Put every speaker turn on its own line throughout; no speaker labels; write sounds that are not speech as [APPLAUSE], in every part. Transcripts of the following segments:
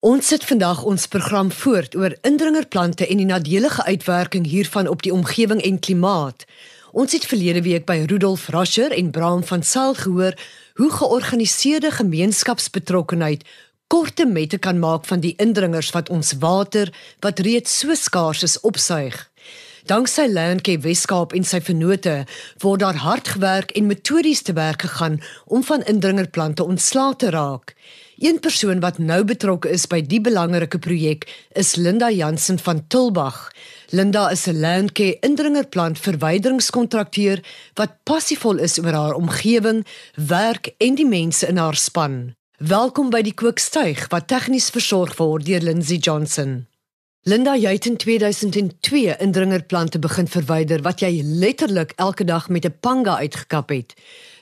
Ons sit vandag ons program voort oor indringerplante en die nadelige uitwerking hiervan op die omgewing en klimaat. Ons het verlede week by Rudolf Rascher en Bram van Sail gehoor hoe georganiseerde gemeenskapsbetrokkenheid korte mette kan maak van die indringers wat ons water wat reeds so skaars is opsuig. Danksy Landcare Weskaap en sy vennote word daar hard gewerk en metodies te werk gegaan om van indringerplante ontslae te raak. Een persoon wat nou betrokke is by die belangrike projek is Linda Jansen van Tulbag. Linda is 'n landcare indringerplant verwyderingskontrakteur wat passievol is oor haar omgewing, werk en die mense in haar span. Welkom by die Kookstuig wat tegnies versorg word deur Lindsay Johnson. Linda, jy het in 2002 indringerplante begin verwyder wat jy letterlik elke dag met 'n panga uitgekap het.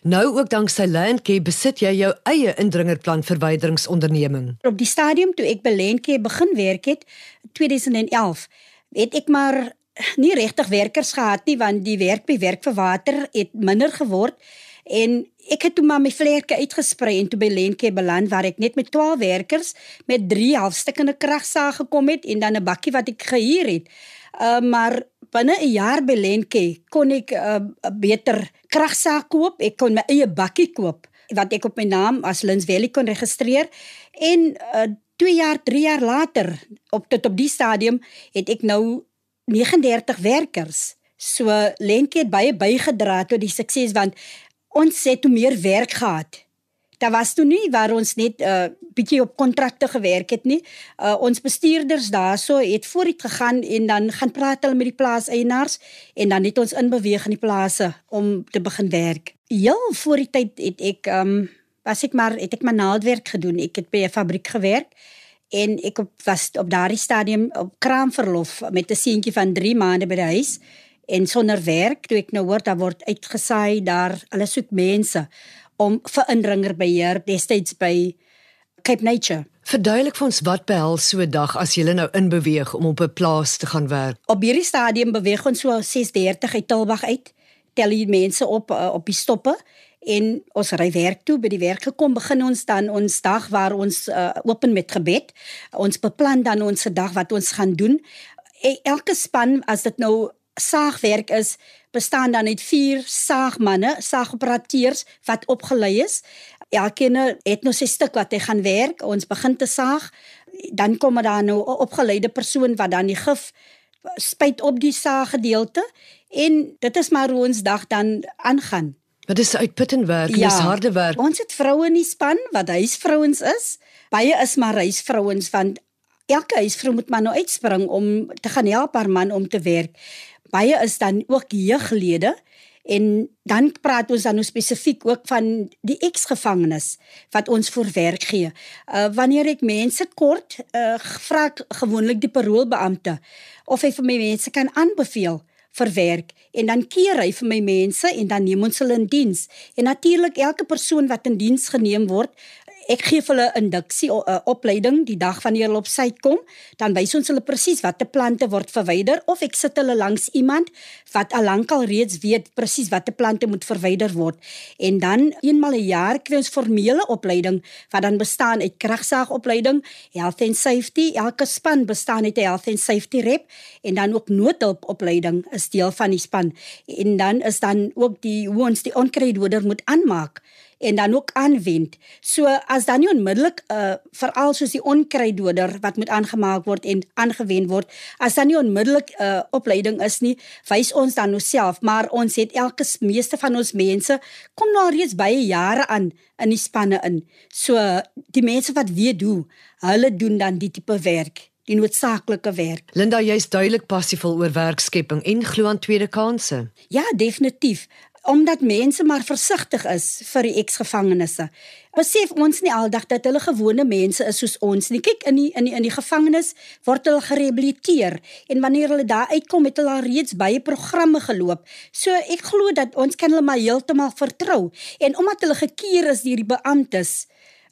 Nou ook dank sy Landcare besit jy jou eie indringerplant verwyderingsonderneming.
Op die stadium toe ek by Landcare begin werk het, 2011, het ek maar nie regtig werkers gehad nie want die werk by werk vir water het minder geword en ek het toe maar my vlerke uitgesprei en toe by Landcare beland waar ek net met 12 werkers met 3 halfstukkende kragsaag gekom het en dan 'n bakkie wat ek gehuur het. Uh, maar binne 'n jaar by Lenke kon ek 'n uh, beter kragsaak koop. Ek kon my eie bakkie koop wat ek op my naam as Lins Valley kon registreer en 2 uh, jaar, 3 jaar later op tot op die stadium het ek nou 39 werkers. So Lenke het baie bygedra tot die sukses want ons het toe meer werk gehad. Daar was toe nie waar ons net 'n uh, bietjie op kontrakte gewerk het nie. Uh, ons bestuurders daarso het vooruit gegaan en dan gaan praat hulle met die plaaseienaars en dan het ons inbeweeg in die plase om te begin werk. Heel voor die tyd het ek um was ek maar het ek maar naaldwerk gedoen. Ek het by 'n fabriek gewerk en ek op, was op daardie stadium op kraamverlof met 'n seentjie van 3 maande by die huis en sonder werk. Toe ek nou hoor daar word uitgesaai daar alles soek mense om vir indringerbeheer destyds by Cape Nature.
Verduidelik vir ons wat behels so 'n dag as jy nou inbeweeg om op 'n plaas te gaan werk.
Op hierdie stadium beweeg ons so 6:30 uit Tilbag uit. Tel die mense op uh, op die stoppe en ons ry werk toe by die werk gekom begin ons dan ons dag waar ons uh, open met gebed. Ons beplan dan ons dag wat ons gaan doen. E elke span as dit nou saagwerk is, bestaan dan uit vier saagmanne, saagoperateurs wat opgelei is. Elkeen het nou sy stuk wat hy gaan werk. Ons begin te saag. Dan kom daar nou 'n opgeleide persoon wat dan die gif spuit op die saaggedeelte en dit is maar hoe ons dag dan aangaan.
Wat is uitputtend werk, ja, dis harde werk.
Ons het vroue in die span wat huisvrouens is. Baie is maar huisvrouens want elke huisvrou moet maar nou uitspring om te gaan help haar man om te werk baie is dan ook jeuglede en dan praat ons dan nou spesifiek ook van die eksgevangenes wat ons vir werk gee. Uh wanneer ek mense kort uh vra gewoonlik die paroolbeampte of hy vir my mense kan aanbeveel vir werk en dan keer hy vir my mense en dan neem ons hulle in diens. En natuurlik elke persoon wat in diens geneem word, ek gee hulle 'n induksie uh, opleiding die dag wanneer hulle op sy kom, dan wys ons hulle presies watter plante word verwyder of ek sit hulle langs iemand wat al lankal reeds weet presies watter plante moet verwyder word. En dan eenmal 'n jaar kry ons formele opleiding wat dan bestaan uit kragsaagopleiding, health and safety, elke span bestaan uit 'n health and safety rep en dan ook noodhulpopleiding is deel van die span. En dan is dan ook die hoe ons die onkruiddoder moet aanmaak en dan ook aanwend. So as dan nie onmiddellik uh veral soos die onkruiddoder wat moet aangemaak word en aangewend word, as dan nie onmiddellik 'n uh, opleiding is nie, wys ons dan onsself, maar ons het elke meeste van ons mense kom nou reeds baie jare aan in die spanne in. So die mense wat weet hoe, hulle doen dan die tipe werk die noodsaaklike werk.
Linda, jy's duidelik passievol oor werkskepping en glo aan tweede kansse.
Ja, definitief omdat mense maar versigtig is vir die eksgevangenes. Besef ons nie aldag dat hulle gewone mense is soos ons nie. Kyk in die in die in die gevangenis word hulle gerehabiliteer en wanneer hulle daar uitkom het hulle al reeds baie programme geloop. So ek glo dat ons kan hulle maar heeltemal vertrou en omdat hulle gekeer is deur die beamptes,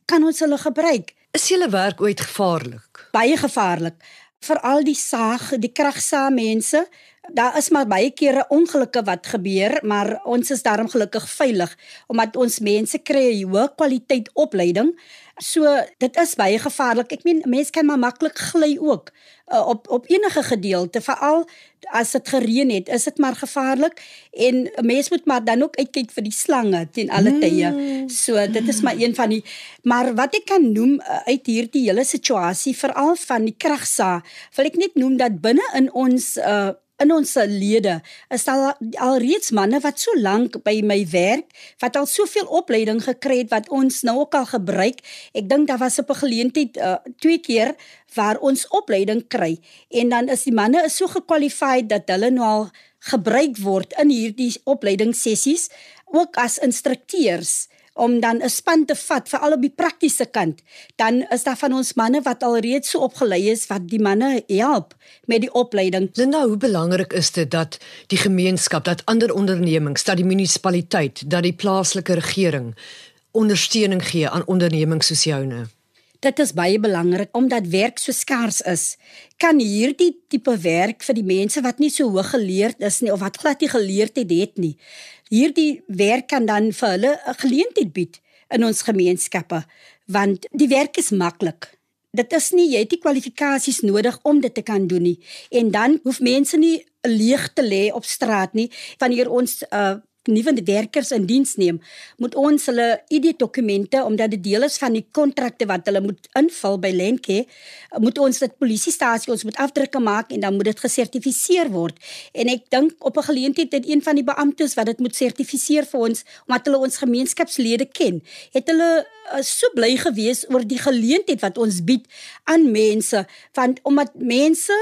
kan ons hulle gebruik.
Is julle werk ooit gevaarlik?
Baie gevaarlik. Veral die saag, die kragsaam mense Daar is maar baie kere ongelukke wat gebeur, maar ons is daarom gelukkig veilig omdat ons mense kry 'n hoë kwaliteit opleiding So dit is baie gevaarlik. Ek meen mense kan maar maklik gly ook uh, op op enige gedeelte, veral as dit gereën het, is dit maar gevaarlik en 'n mens moet maar dan ook uitkyk vir die slange teen alle mm. tye. So dit is maar een van die maar wat ek kan noem uh, uit hierdie hele situasie veral van die kragsa, wil ek net noem dat binne in ons uh, in ons lede is al alreeds manne wat so lank by my werk wat al soveel opleiding gekry het wat ons nou ook al gebruik. Ek dink daar was op 'n geleentheid uh, twee keer waar ons opleiding kry en dan is die manne is so gekwalifiseer dat hulle nou al gebruik word in hierdie opleidingssessies ook as instrukteurs om dan 'n span te vat vir al op die praktiese kant, dan is daar van ons manne wat alreeds so opgelei is wat die manne help met die opleiding.
Linda, hoe belangrik is dit dat die gemeenskap, dat ander ondernemings, dat die munisipaliteit, dat die plaaslike regering ondersteuning gee aan ondernemings soos joune?
Dit is baie belangrik omdat werk so skaars is. Kan hierdie tipe werk vir die mense wat nie so hoog geleerd is nie of wat glad nie geleerd het, het nie hierdie werk kan dan vir hulle 'n geleentheid bied in ons gemeenskappe want die werk is maklik. Dit is nie jy het die kwalifikasies nodig om dit te kan doen nie en dan hoef mense nie leeg te lê op straat nie wanneer ons uh, nuwe werkers in diens neem, moet ons hulle ID-dokumente omdat dit deel is van die kontrakte wat hulle moet invul by Lenke, moet ons dit polisiestasie ons moet afdrukke maak en dan moet dit gesertifiseer word. En ek dink op 'n geleentheid het een van die beamptes wat dit moet sertifiseer vir ons omdat hulle ons gemeenskapslede ken, het hulle uh, so bly gewees oor die geleentheid wat ons bied aan mense want omdat mense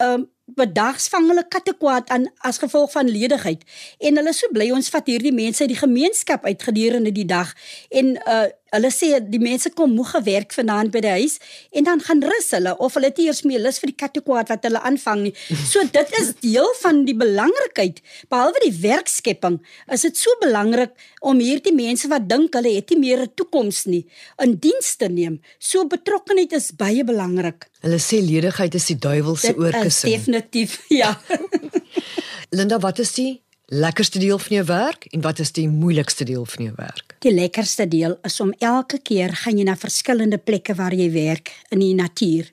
um, bedags vang hulle katte kwaad aan as gevolg van ledigheid en hulle so bly ons vat hierdie mense uit die gemeenskap uit gedurende die dag en uh hulle sê die mense kom moeg gewerk vanaand by die huis en dan gaan rus hulle of hulle het eers meer lus vir die katte kwaad wat hulle aanvang nie [LAUGHS] so dit is deel van die belangrikheid behalwe die werkskepping is dit so belangrik om hierdie mense wat dink hulle het nie meer 'n toekoms nie in diens te neem so betrokkenheid is baie belangrik
Hulle sê ledigheid is die duiwel se oorkussing.
Definitief, ja. [LAUGHS] [LAUGHS]
Linda, wat is die lekkerste deel van jou werk en wat is die moeilikste deel van jou werk?
Die lekkerste deel is om elke keer gaan jy na verskillende plekke waar jy werk in die natuur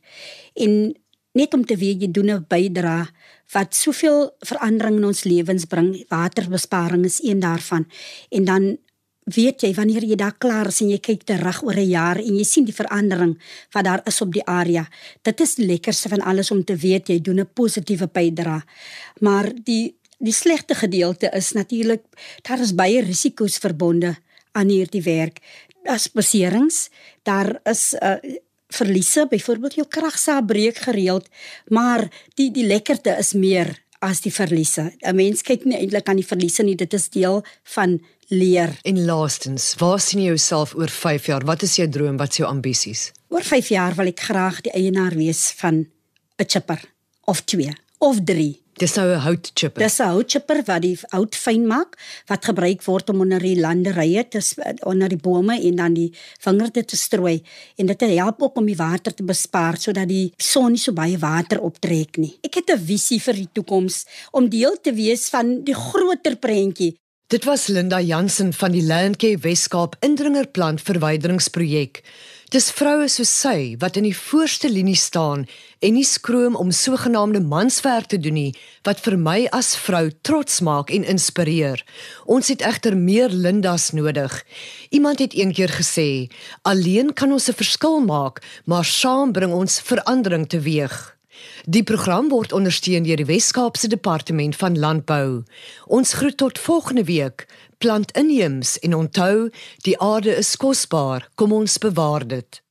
en net om te weet jy doen 'n bydrae wat soveel verandering in ons lewens bring. Waterbesparing is een daarvan. En dan weet jy wanneer jy daar klaar is en jy kyk terug oor 'n jaar en jy sien die verandering wat daar is op die area. Dit is die lekkerste van alles om te weet jy doen 'n positiewe bydrae. Maar die die slegte gedeelte is natuurlik daar is baie risiko's verbonde aan hierdie werk. Daar's beserings, daar is uh, verliese, byvoorbeeld jou kragsaak breek gereeld, maar die die lekkerte is meer as die verliese. 'n Mens kyk nie eintlik aan die verliese nie, dit is deel van leer.
En laastens, waar sien jy jouself oor 5 jaar? Wat is jou droom? Wat is jou ambisies?
Oor 5 jaar wil ek graag die eienaar wees van 'n chipper of 2 of 3.
Dis nou 'n houtchipper.
Dis 'n houtchipper wat die hout fyn maak wat gebruik word om onder die landerye te onder die bome en dan die vingerde te strooi en dit help ook om die water te bespaar sodat die son nie so baie water optrek nie. Ek het 'n visie vir die toekoms om deel te wees van die groter prentjie
Dit was Linda Jansen van die Landcare Weskaap Indringerplant Verwyderingsprojek. Dis vroue soos sy wat in die voorste linie staan en nie skroom om sogenaamde manswerk te doen nie wat vir my as vrou trots maak en inspireer. Ons het egter meer Lindas nodig. Iemand het eendag gesê, alleen kan ons 'n verskil maak, maar saam bring ons verandering teweeg. Die program word ondersteun deur die Wes-Kaapse Departement van Landbou. Ons groet tot volgende week. Plant inheems en onthou, die aarde is kosbaar. Kom ons bewaar dit.